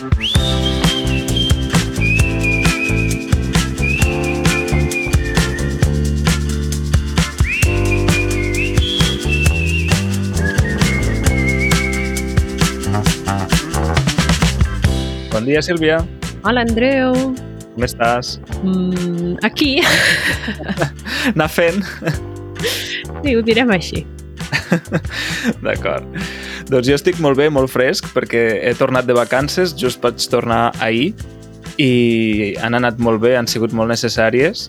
Bon dia, Sílvia. Hola, Andreu. Com estàs? Mm, aquí. Anar fent? Sí, ho direm així. D'acord. Doncs jo estic molt bé, molt fresc, perquè he tornat de vacances, just vaig tornar ahir, i han anat molt bé, han sigut molt necessàries,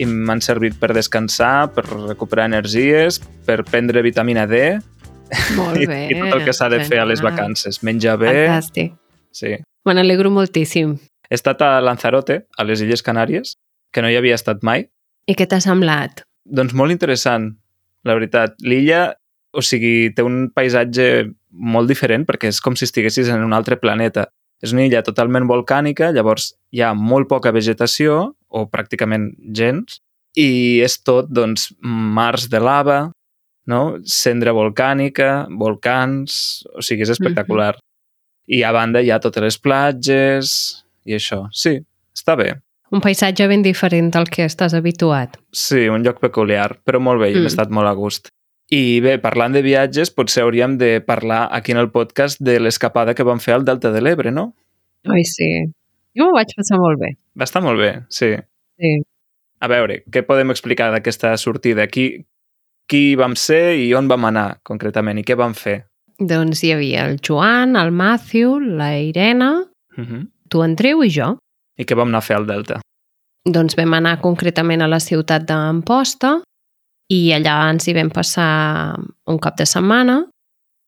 i m'han servit per descansar, per recuperar energies, per prendre vitamina D, Molt i, bé. i tot el que s'ha de fer a les vacances. Menjar bé... Fantàstic. Sí. Me n'alegro moltíssim. He estat a Lanzarote, a les Illes Canàries, que no hi havia estat mai. I què t'ha semblat? Doncs molt interessant, la veritat. L'illa, o sigui, té un paisatge molt diferent perquè és com si estiguessis en un altre planeta. És una illa totalment volcànica, llavors hi ha molt poca vegetació, o pràcticament gens, i és tot, doncs, mars de lava, no? cendra volcànica, volcans... O sigui, és espectacular. I a banda hi ha totes les platges i això. Sí, està bé. Un paisatge ben diferent del que estàs habituat. Sí, un lloc peculiar, però molt bé, i hem Mm. estat molt a gust. I bé, parlant de viatges, potser hauríem de parlar aquí en el podcast de l'escapada que vam fer al Delta de l'Ebre, no? Ai, sí. Jo m'ho vaig passar molt bé. Va estar molt bé, sí. Sí. A veure, què podem explicar d'aquesta sortida? Qui, qui vam ser i on vam anar, concretament, i què vam fer? Doncs hi havia el Joan, el Matthew, la Irene, Uh -huh. tu, Andreu i jo. I què vam anar a fer al Delta? Doncs vam anar concretament a la ciutat d'Amposta i allà ens hi vam passar un cap de setmana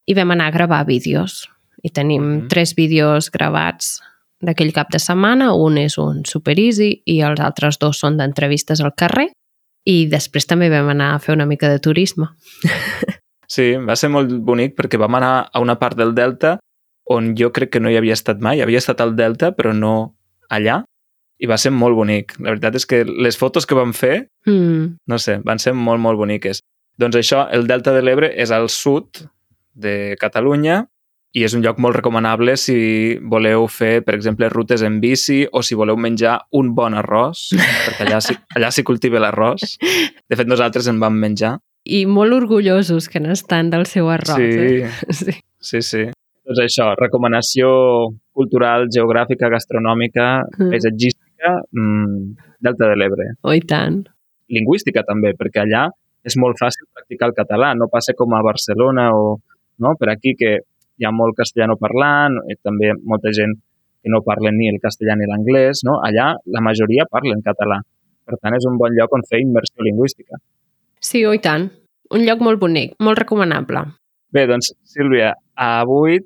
i vam anar a gravar vídeos. I tenim Mhm. tres vídeos gravats d'aquell cap de setmana. Un és un super easy i els altres dos són d'entrevistes al carrer. I després també vam anar a fer una mica de turisme. Sí, va ser molt bonic perquè vam anar a una part del Delta on jo crec que no hi havia estat mai. Havia estat al Delta, però no allà. I va ser molt bonic. La veritat és que les fotos que vam fer, Mm. no sé, van ser molt, molt boniques. Doncs això, el Delta de l'Ebre és al sud de Catalunya i és un lloc molt recomanable si voleu fer, per exemple, rutes en bici o si voleu menjar un bon arròs, perquè allà s'hi allà cultiva l'arròs. De fet, nosaltres en vam menjar. I molt orgullosos que n'estan del seu arròs. Sí, Eh? sí. Sí, sí. Doncs això, recomanació cultural, geogràfica, gastronòmica, Mm. paisatgística, mm, Delta de l'Ebre. Oh, i tant. Lingüística també, perquè allà és molt fàcil practicar el català, no passa com a Barcelona o no? per aquí que hi ha molt castellano parlant, i també molta gent que no parlen ni el castellà ni l'anglès, no? allà la majoria parlen català. Per tant, és un bon lloc on fer immersió lingüística. Sí, oh, i tant. Un lloc molt bonic, molt recomanable. Bé, doncs, Sílvia, avui,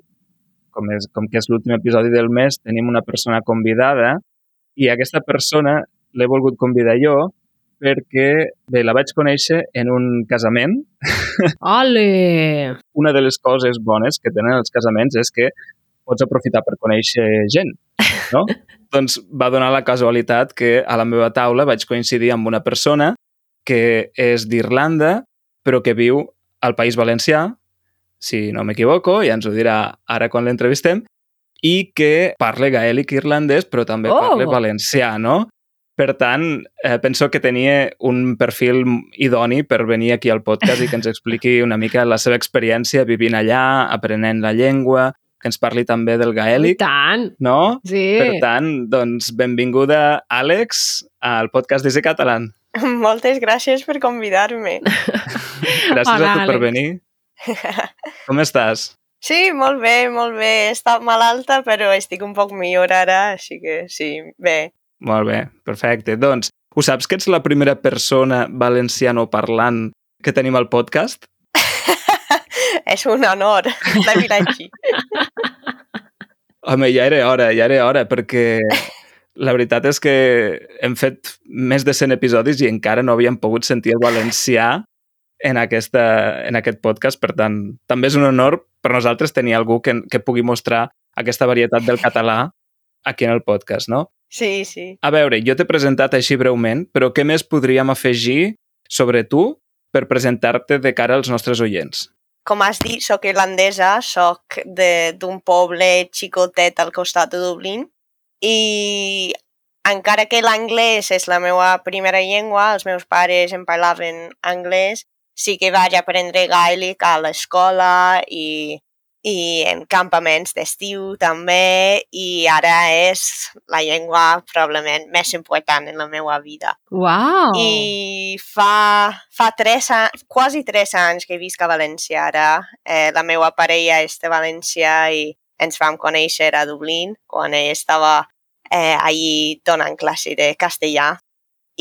com, és, com que és l'últim episodi del mes, tenim una persona convidada i aquesta persona l'he volgut convidar jo perquè, bé, la vaig conèixer en un casament. Ole! Una de les coses bones que tenen els casaments és que pots aprofitar per conèixer gent, no? doncs va donar la casualitat que a la meva taula vaig coincidir amb una persona que és d'Irlanda, però que viu al País Valencià, si no m'equivoco, ja ens ho dirà ara quan l'entrevistem, i que parla gaèlic irlandès, però també Oh! parla valencià, no? Per tant, eh, penso que tenia un perfil idoni per venir aquí al podcast i que ens expliqui una mica la seva experiència vivint allà, aprenent la llengua, que ens parli també del I gaèlic, tant! no? Sí. Per tant, doncs, benvinguda, Àlex, al podcast d'Easy Catalan. Moltes gràcies per convidar-me. Gràcies Hola, a tu per Àlex. venir. Com estàs? Sí, molt bé, molt bé. He estat malalta, però estic un poc millor ara, així que sí, bé. Molt bé, perfecte. Doncs, ho saps que ets la primera persona valenciano parlant que tenim al podcast? És un honor de Vilachi. Home, ja era hora, ja era hora, perquè la veritat és que hem fet més de 100 episodis i encara no havíem pogut sentir el valencià en, aquesta, en aquest podcast, per tant, també és un honor per nosaltres tenir algú que, que pugui mostrar aquesta varietat del català aquí en el podcast, no? Sí, sí. A veure, jo t'he presentat així breument, però què més podríem afegir sobre tu per presentar-te de cara als nostres oients? com has dit, sóc irlandesa, sóc de- d'un poble xicotet al costat de Dublín i encara que l'anglès és la meva primera llengua, els meus pares em parlaven anglès, sí que vaig aprendre gaèlic a l'escola i, i en campaments d'estiu també i ara és la llengua probablement més important en la meva vida. Uau! I fa, fa tres anys, quasi tres anys que visc a València ara. Eh, la meva parella és de València i ens vam conèixer a Dublín quan ell estava eh, allí donant classe de castellà.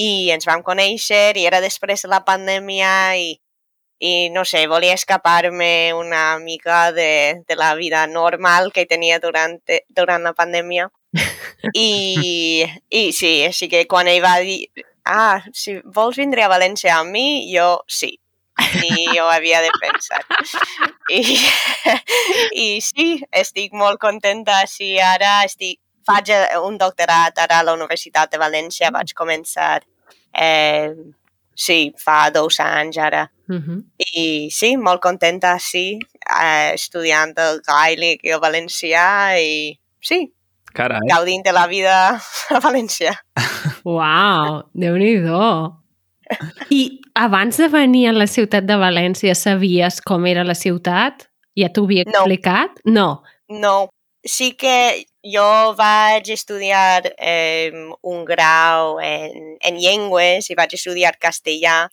I ens vam conèixer i era després de la pandèmia i, i no sé, volia escapar-me una mica de, de la vida normal que tenia durant, durant la pandèmia. I, I sí, així que quan ell va dir ah, si vols vindre a València amb mi, jo sí. I jo havia de pensar. I, I sí, estic molt contenta. Sí, ara estic, faig un doctorat ara a la Universitat de València. Vaig començar, eh, sí, fa dos anys ara. Uh -huh. I sí, molt contenta, sí, eh, estudiant el gaèlic i el valencià i sí, Carai. gaudint de la vida a València. Uau, déu nhi I abans de venir a la ciutat de València sabies com era la ciutat? Ja t'ho havia No. explicat? No. No, sí que jo vaig estudiar eh, un grau en, en llengües i vaig estudiar castellà,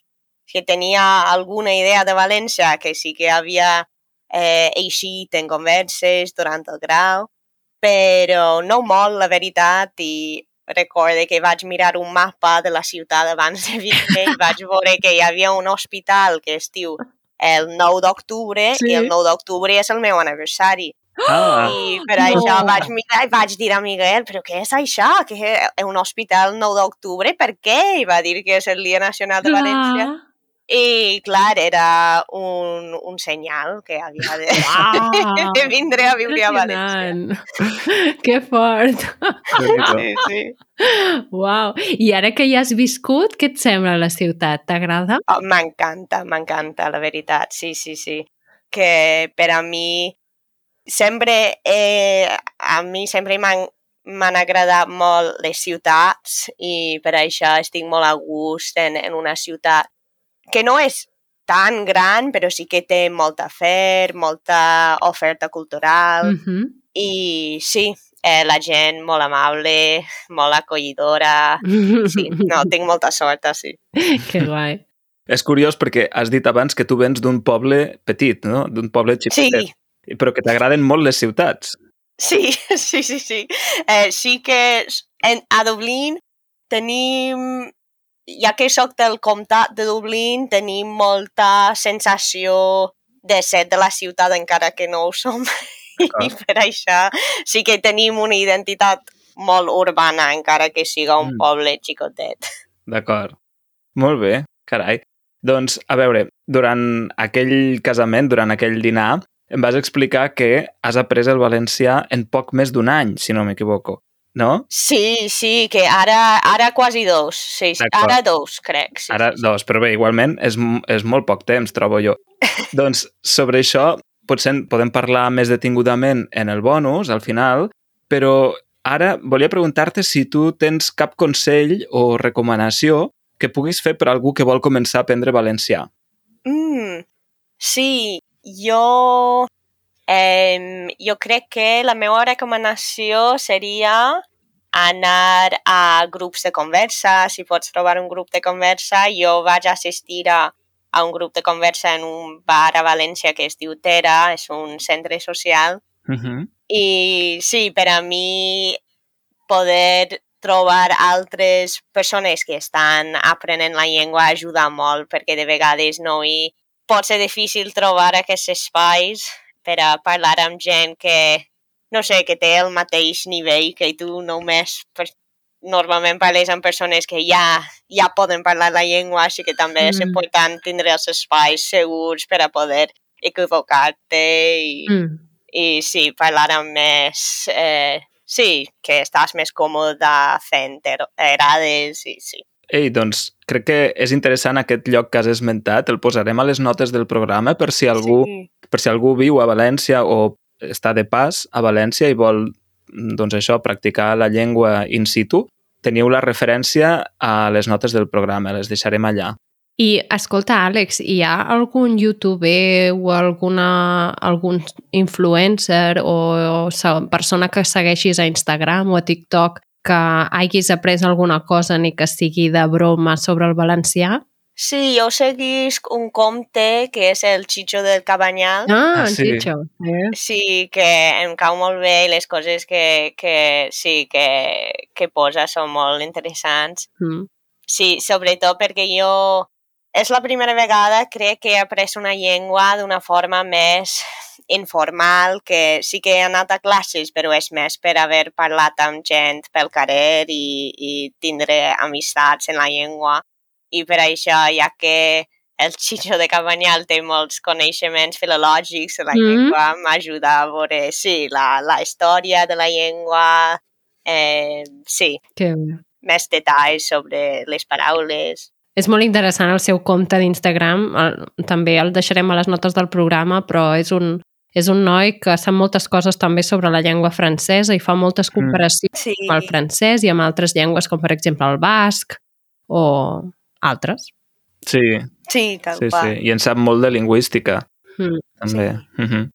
que tenia alguna idea de València, que sí que havia eh, eixit en converses durant el grau, però no molt, la veritat, i recorde que vaig mirar un mapa de la ciutat abans de vindre i vaig veure que hi havia un hospital que es diu el 9 d'octubre Sí. i el 9 d'octubre és el meu aniversari. Ah, I per això No. vaig mirar i vaig dir a Miguel, però què és això? Que és un hospital el 9 d'octubre? Per què? I va dir que és el Dia Nacional de València. Clar. I, clar, era un, un senyal que havia de, Uau. de vindre a viure a València. Que fort. Sí, sí. Uau. I ara que hi has viscut, què et sembla la ciutat? T'agrada? Oh, m'encanta, m'encanta, la veritat, sí, sí, sí. Que per a mi sempre, eh, a mi sempre m'han m'han agradat molt les ciutats i per això estic molt a gust en, en una ciutat que no és tan gran, però sí que té molta fer, molta oferta cultural Uh -huh. i sí, eh, la gent molt amable, molt acollidora. Sí, no, tinc molta sort, sí. que guai. És curiós perquè has dit abans que tu vens d'un poble petit, no? D'un poble Sí, xicotet. Però que t'agraden molt les ciutats. Sí, sí, sí, sí. Eh, sí que en, a Dublín tenim, ja que sóc del comtat de Dublín, tenim molta sensació de ser de la ciutat encara que no ho som. I per això sí que tenim una identitat molt urbana encara que siga un Mm. poble xicotet. D'acord. Molt bé, carai. Doncs, a veure, durant aquell casament, durant aquell dinar, em vas explicar que has après el valencià en poc més d'un any, si no m'equivoco. No? Sí, sí, que ara, ara quasi dos. Sí, ara dos, crec. Sí, Ara sí, sí. dos, però bé, igualment és, és molt poc temps, trobo jo. doncs sobre això potser podem parlar més detingudament en el bonus, al final, però ara volia preguntar-te si tu tens cap consell o recomanació que puguis fer per algú que vol començar a aprendre valencià. Mm, sí, jo, eh, jo crec que la meva recomanació seria anar a grups de conversa, si pots trobar un grup de conversa. Jo vaig assistir a, a un grup de conversa en un bar a València que es diu Tera, és un centre social, Uh -huh. i sí, per a mi poder trobar altres persones que estan aprenent la llengua ajuda molt, perquè de vegades no hi pot ser difícil trobar aquests espais per a parlar amb gent que, no sé, que té el mateix nivell que tu només per, normalment parles amb persones que ja, ja poden parlar la llengua, així que també és Mm. important tindre els espais segurs per a poder equivocar-te i, Mm. i sí, parlar amb més... Eh, sí, que estàs més còmode fent er- errades i sí. Ei, doncs crec que és interessant aquest lloc que has esmentat, el posarem a les notes del programa per si algú Sí. per si algú viu a València o està de pas a València i vol doncs això, practicar la llengua in situ, teniu la referència a les notes del programa, les deixarem allà. I, escolta, Àlex, hi ha algun youtuber o alguna, algun influencer o, o persona que segueixis a Instagram o a TikTok que hagis après alguna cosa ni que sigui de broma sobre el valencià? Sí, jo seguisc un compte que és el Chicho del Cabanyal. Ah, ah sí. Chicho. Eh? Sí, que em cau molt bé i les coses que, que sí, que, que posa són molt interessants. Mm. Sí, sobretot perquè jo és la primera vegada, crec, que he après una llengua d'una forma més informal, que sí que he anat a classes, però és més per haver parlat amb gent pel carrer i, i tindre amistats en la llengua. I per això, ja que el Xixo de Cabanyal té molts coneixements filològics de la mm. llengua, m'ajuda a veure, sí, la, la història de la llengua, eh, sí, que... més detalls sobre les paraules. És molt interessant el seu compte d'Instagram, també el deixarem a les notes del programa, però és un, és un noi que sap moltes coses també sobre la llengua francesa i fa moltes mm. comparacions mm. sí. amb el francès i amb altres llengües, com per exemple el basc o altres. Sí. Sí, tal sí, sí. I en sap molt de lingüística, mm. també. Sí. Mm -hmm.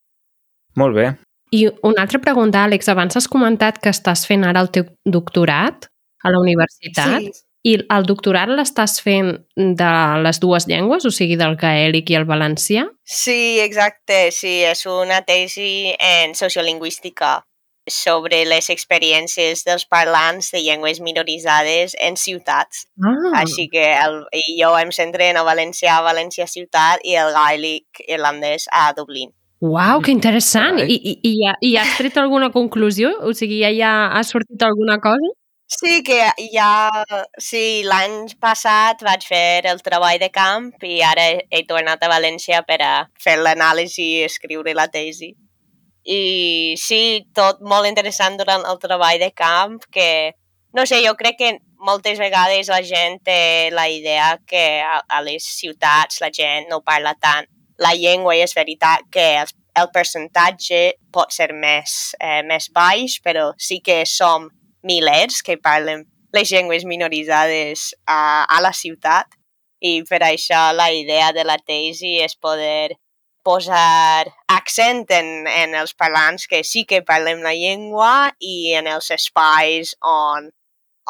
Molt bé. I una altra pregunta, Àlex. Abans has comentat que estàs fent ara el teu doctorat a la universitat. Sí. I el doctorat l'estàs fent de les dues llengües, o sigui, del gaèlic i el valencià? Sí, exacte, sí, és una tesi en sociolingüística sobre les experiències dels parlants de llengües minoritzades en ciutats. Ah. Així que el, jo em centré en el valencià a València ciutat i el gaèlic irlandès a Dublín. Uau, que interessant! I, i, i, I has tret alguna conclusió? O sigui, ja, ja ha sortit alguna cosa? Sí, que ja... Sí, l'any passat vaig fer el treball de camp i ara he tornat a València per a fer l'anàlisi i escriure la tesi. I sí, tot molt interessant durant el treball de camp, que, no sé, jo crec que moltes vegades la gent té la idea que a, a les ciutats la gent no parla tant la llengua i és veritat que el, el percentatge pot ser més, eh, més baix, però sí que som milers que parlen les llengües minoritzades a, a la ciutat i per això la idea de la tesi és poder posar accent en, en els parlants que sí que parlem la llengua i en els espais on,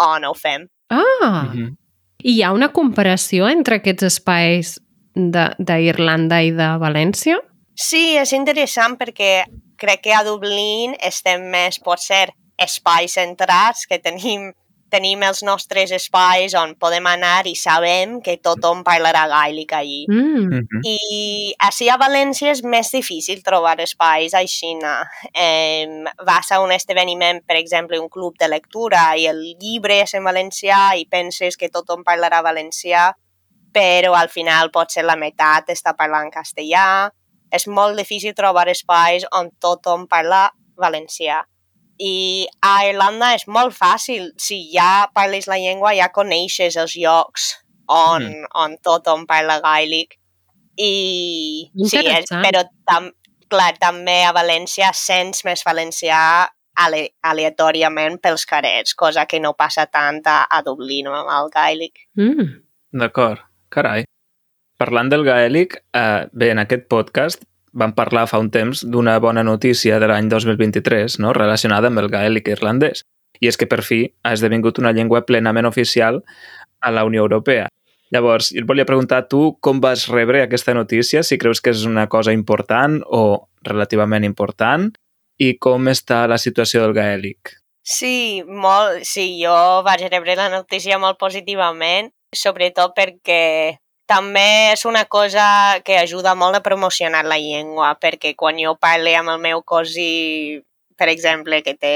on ho fem. Ah! Mm -hmm. I hi ha una comparació entre aquests espais d'Irlanda i de València? Sí, és interessant perquè crec que a Dublín estem més, pot ser, espais centrats, que tenim, tenim els nostres espais on podem anar i sabem que tothom parlarà gaèlic allí. Mm. Mm -hmm. I així a València és més difícil trobar espais així. Eh, vas a un esdeveniment, per exemple, un club de lectura i el llibre és en valencià i penses que tothom parlarà valencià, però al final potser la meitat està parlant castellà. És molt difícil trobar espais on tothom parla valencià. I a Irlanda és molt fàcil. Si ja parles la llengua, ja coneixes els llocs on, mm. on tothom parla gaèlic. I, sí, és, però tam, clar, també a València sents més valencià ale, aleatòriament pels carrers, cosa que no passa tant a, a Dublín amb el gaèlic. Mm. D'acord, carai. Parlant del gaèlic, eh, bé, en aquest podcast vam parlar fa un temps d'una bona notícia de l'any 2023 no? relacionada amb el gaèlic irlandès. I és que per fi ha esdevingut una llengua plenament oficial a la Unió Europea. Llavors, et volia preguntar tu com vas rebre aquesta notícia, si creus que és una cosa important o relativament important, i com està la situació del gaèlic. Sí, molt, sí, jo vaig rebre la notícia molt positivament, sobretot perquè també és una cosa que ajuda molt a promocionar la llengua, perquè quan jo parlo amb el meu cosí, per exemple, que té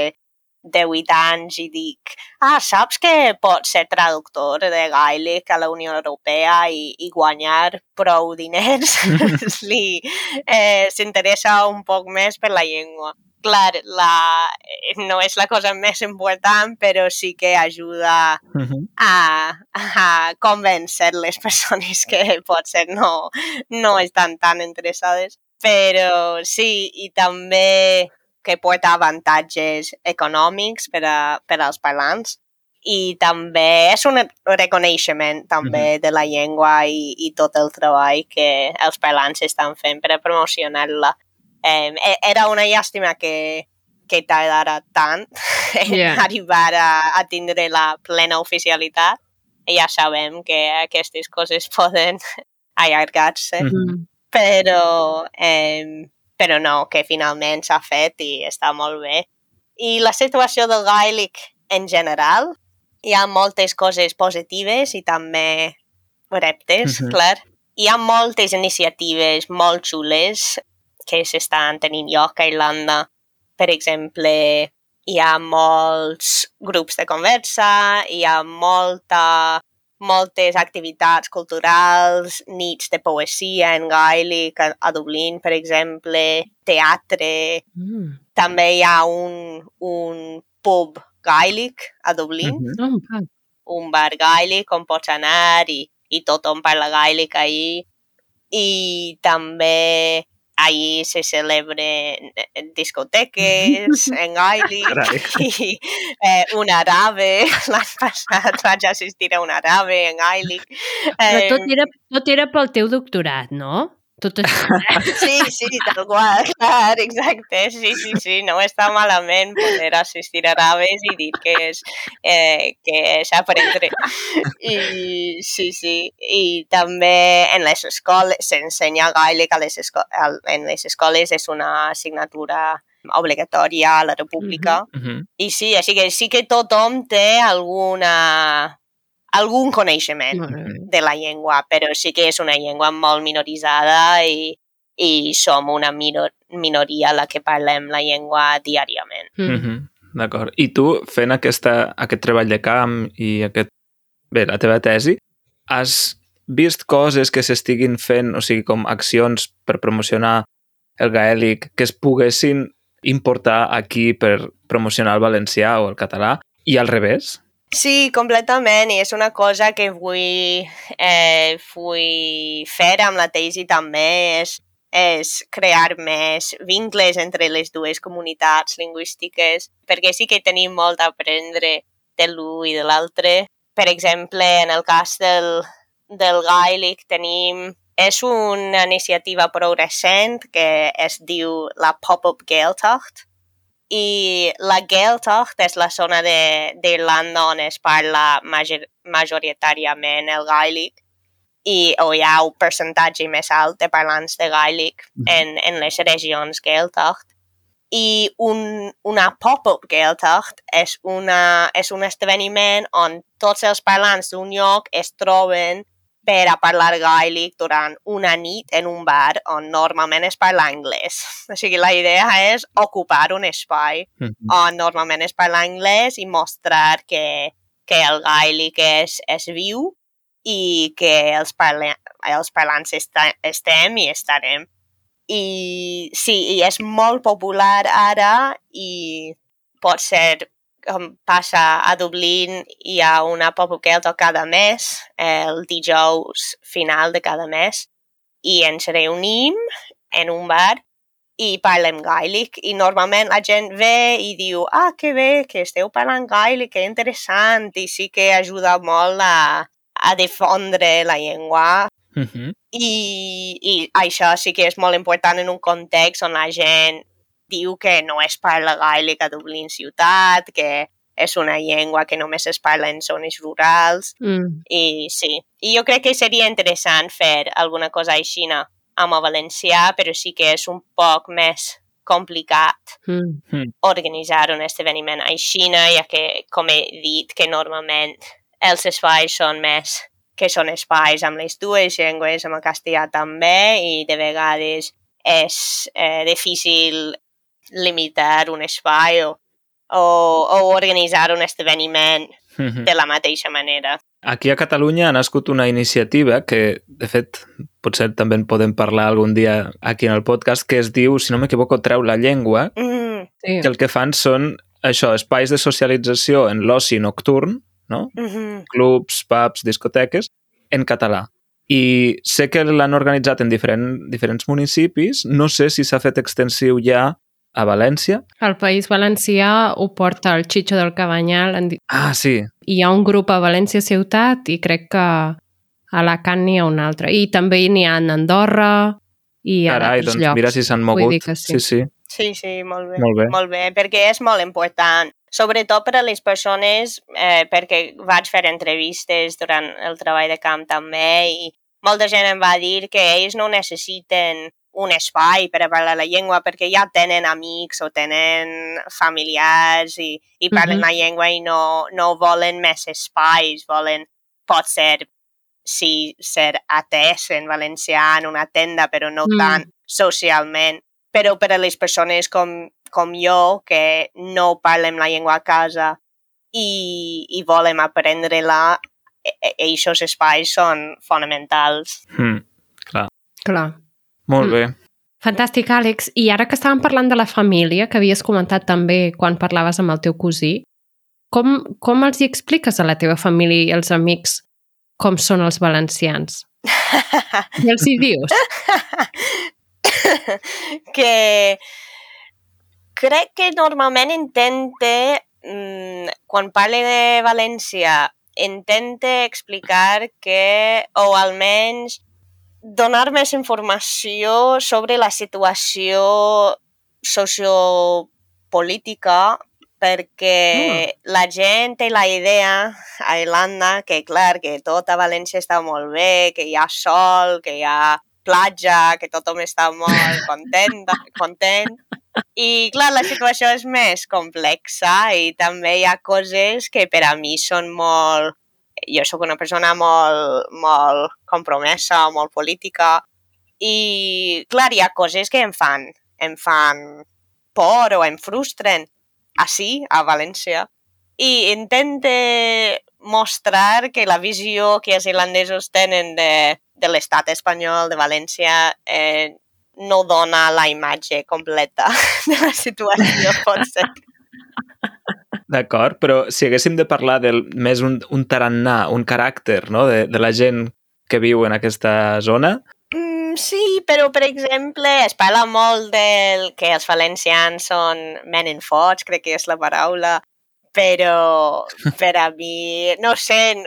18 anys i dic ah, saps que pots ser traductor de gaèlic a la Unió Europea i, i guanyar prou diners? Li eh, s'interessa un poc més per la llengua clar, la, no és la cosa més important, però sí que ajuda uh -huh. a, a convèncer les persones que potser no, no estan tan interessades. Però sí, i també que porta avantatges econòmics per, a, per als parlants i també és un reconeixement també mm -hmm. de la llengua i, i tot el treball que els parlants estan fent per a promocionar-la. Eh, era una llàstima que, que tardara tant en yeah. arribar a, a tindre la plena oficialitat. I ja sabem que aquestes coses poden allargar-se, mm -hmm. però, eh, però no, que finalment s'ha fet i està molt bé. I la situació del gaèlic en general hi ha moltes coses positives i també reptes, uh -huh. clar. Hi ha moltes iniciatives molt xules que s'estan tenint lloc a Irlanda. Per exemple, hi ha molts grups de conversa, hi ha molta, moltes activitats culturals, nits de poesia en gaèlic a, Dublín, per exemple, teatre. Mm. També hi ha un, un pub gaèlic a Dublín. Mm -hmm. Un bar gaèlic on pots anar i, i tothom parla gaèlic ahir. I també ahir se celebren discoteques en gaèlic i eh, un arabe, l'any passat vaig assistir a un arabe en gaèlic. Però tot era, tot era pel teu doctorat, no? Tot això. Sí, sí, tal qual, clar, exacte, sí, sí, sí, no està malament poder assistir a raves i dir que és, eh, que és aprendre. I sí, sí, i també en les escoles, s'ensenya gaèlic a les escoles, en les escoles és una assignatura obligatòria a la república. Uh -huh, uh -huh. I sí, així que sí que tothom té alguna algun coneixement de la llengua, però sí que és una llengua molt minoritzada i, i som una minor, minoria la que parlem la llengua diàriament. Mm -hmm. D'acord. I tu, fent aquesta, aquest treball de camp i aquest, bé, la teva tesi, has vist coses que s'estiguin fent, o sigui, com accions per promocionar el gaèlic que es poguessin importar aquí per promocionar el valencià o el català i al revés? Sí, completament, i és una cosa que vull, eh, vull fer amb la tesi també, és, és crear més vincles entre les dues comunitats lingüístiques, perquè sí que tenim molt a aprendre de l'un i de l'altre. Per exemple, en el cas del, del gaèlic tenim és una iniciativa progressent que es diu la Pop-Up Gaeltacht, i la Gaeltacht és la zona d'Irlanda on es parla major, majoritàriament el gaèlic i o hi ha un percentatge més alt de parlants de gaèlic -hmm. en, en les regions Gaeltacht. I un, una pop-up Gaeltacht és, una, és un esdeveniment on tots els parlants d'un lloc es troben per a parlar gaèlic durant una nit en un bar on normalment es parla anglès. O sigui, la idea és ocupar un espai mm -hmm. on normalment es parla anglès i mostrar que, que el gaèlic és, és viu i que els, parla, els parlants esta, estem i estarem. I sí, i és molt popular ara i pot ser com passa a Dublín, hi ha una pop-up cada mes, el dijous final de cada mes, i ens reunim en un bar i parlem gaèlic i normalment la gent ve i diu ah, que bé, que esteu parlant gaèlic, que interessant i sí que ajuda molt a, a difondre la llengua uh -huh. I, i això sí que és molt important en un context on la gent diu que no es parla gaèlic a Dublín ciutat, que és una llengua que només es parla en zones rurals. Mm. I sí, i jo crec que seria interessant fer alguna cosa així amb el valencià, però sí que és un poc més complicat mm. mm. organitzar un esdeveniment així, ja que, com he dit, que normalment els espais són més que són espais amb les dues llengües, amb el castellà també, i de vegades és eh, difícil limitar un espai o, o, o organitzar un esdeveniment mhm. de la mateixa manera. Aquí a Catalunya ha nascut una iniciativa que, de fet, potser també en podem parlar algun dia aquí en el podcast, que es diu, si no m'equivoco, Treu la llengua, mm. sí. que el que fan són això, espais de socialització en l'oci nocturn, no? Mm -hmm. Clubs, pubs, discoteques, en català. I sé que l'han organitzat en diferent, diferents municipis. No sé si s'ha fet extensiu ja a València. El País Valencià ho porta el Chicho del Cabanyal. Ah, sí. Hi ha un grup a València Ciutat i crec que a Alacant n'hi ha un altre. I també n'hi ha a Andorra i a Carai, altres doncs llocs. mira si s'han mogut. sí. sí, sí. Sí, sí, molt bé. Molt bé. Molt bé, perquè és molt important. Sobretot per a les persones, eh, perquè vaig fer entrevistes durant el treball de camp també i molta gent em va dir que ells no necessiten un espai per a parlar la llengua perquè ja tenen amics o tenen familiars i, i parlen Mhm. la llengua i no, no volen més espais, volen, pot ser sí, ser atès en valencià en una tenda, però no Mm. tant socialment. Però per a les persones com, com jo, que no parlem la llengua a casa i, i volem aprendre-la, aquests espais són fonamentals. Mm, clar. Clar. Molt Mm. bé. Fantàstic, Àlex. I ara que estàvem parlant de la família, que havies comentat també quan parlaves amb el teu cosí, com, com els hi expliques a la teva família i als amics com són els valencians? I els hi dius? que crec que normalment intente, mm, quan parle de València, intente explicar que, o almenys donar més informació sobre la situació sociopolítica perquè mm. la gent té la idea a Irlanda que, clar, que tot a València està molt bé, que hi ha sol, que hi ha platja, que tothom està molt content, content. I, clar, la situació és més complexa i també hi ha coses que per a mi són molt... Jo sóc una persona molt, molt compromesa, molt política i, clar, hi ha coses que em fan, em fan por o em frustren així, a València. I intente mostrar que la visió que els irlandesos tenen de, de l'estat espanyol, de València, eh, no dona la imatge completa de la situació, pot ser. D'acord, però si haguéssim de parlar del més un, un tarannà, un caràcter no? de, de la gent que viu en aquesta zona, Mm, sí, però, per exemple, es parla molt del que els valencians són menen fots, crec que és la paraula, però per a mi, no sé,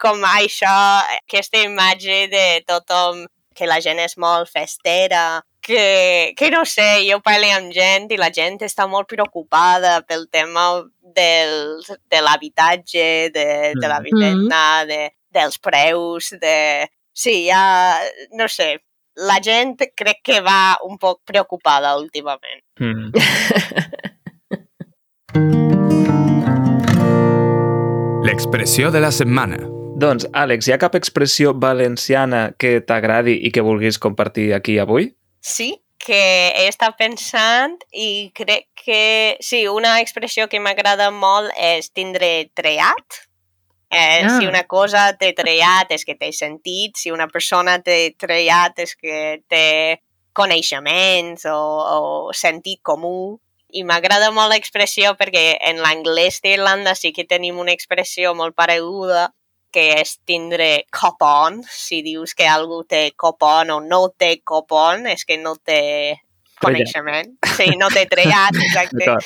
com això, aquesta imatge de tothom, que la gent és molt festera, que, que no sé, jo parlo amb gent i la gent està molt preocupada pel tema del, de l'habitatge, de, de la vivenda, de, dels preus, de... Sí, ja, no sé, la gent crec que va un poc preocupada últimament. mm. L'expressió de la setmana. doncs, Àlex, hi ha cap expressió valenciana que t'agradi i que vulguis compartir aquí avui? Sí, que he estat pensant i crec que, sí, una expressió que m'agrada molt és tindre treat. Eh, Ah. Si una cosa té trellat és que té sentit, si una persona té trellat és que té coneixements o, o sentit comú. I m'agrada molt l'expressió perquè en l'anglès d'Irlanda sí que tenim una expressió molt pareguda que és tindre cop on. Si dius que algú té cop on o no té cop on, és que no té coneixement. Sí, no té trellat, exacte.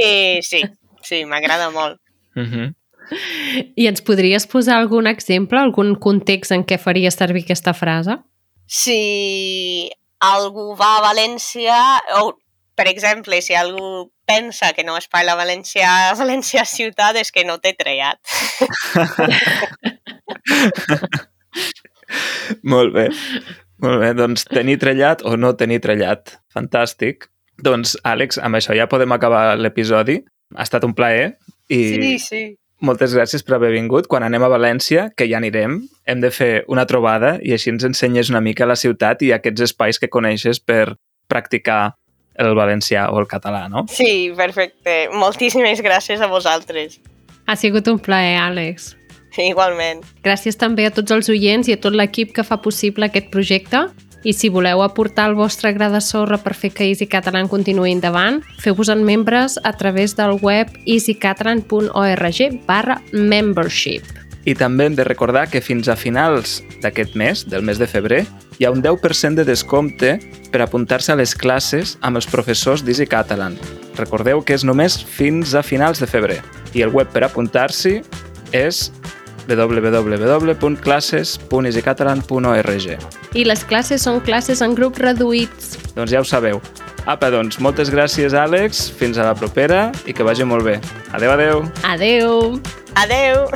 I sí, sí, m'agrada molt. Uh -huh. I ens podries posar algun exemple, algun context en què faries servir aquesta frase? si algú va a València, o per exemple, si algú pensa que no es parla valencià a València ciutat, és que no té trellat. Molt bé. Molt bé, doncs tenir trellat o no tenir trellat. Fantàstic. Doncs, Àlex, amb això ja podem acabar l'episodi. Ha estat un plaer i Sí, sí. moltes gràcies per haver vingut. Quan anem a València, que ja anirem, hem de fer una trobada i així ens ensenyes una mica la ciutat i aquests espais que coneixes per practicar el valencià o el català, no? Sí, perfecte. Moltíssimes gràcies a vosaltres. Ha sigut un plaer, Àlex. Igualment. Gràcies també a tots els oients i a tot l'equip que fa possible aquest projecte. I si voleu aportar el vostre gra de sorra per fer que Easy Catalan continuï endavant, feu-vos-en membres a través del web easycatalan.org barra membership. I també hem de recordar que fins a finals d'aquest mes, del mes de febrer, hi ha un 10% de descompte per apuntar-se a les classes amb els professors d'Easy Catalan. Recordeu que és només fins a finals de febrer. I el web per apuntar-s'hi és www.classes.easycatalan.org I les classes són classes en grups reduïts. Doncs ja ho sabeu. Apa, doncs, moltes gràcies, Àlex. Fins a la propera i que vagi molt bé. Adeu, adeu. Adeu! Adeu!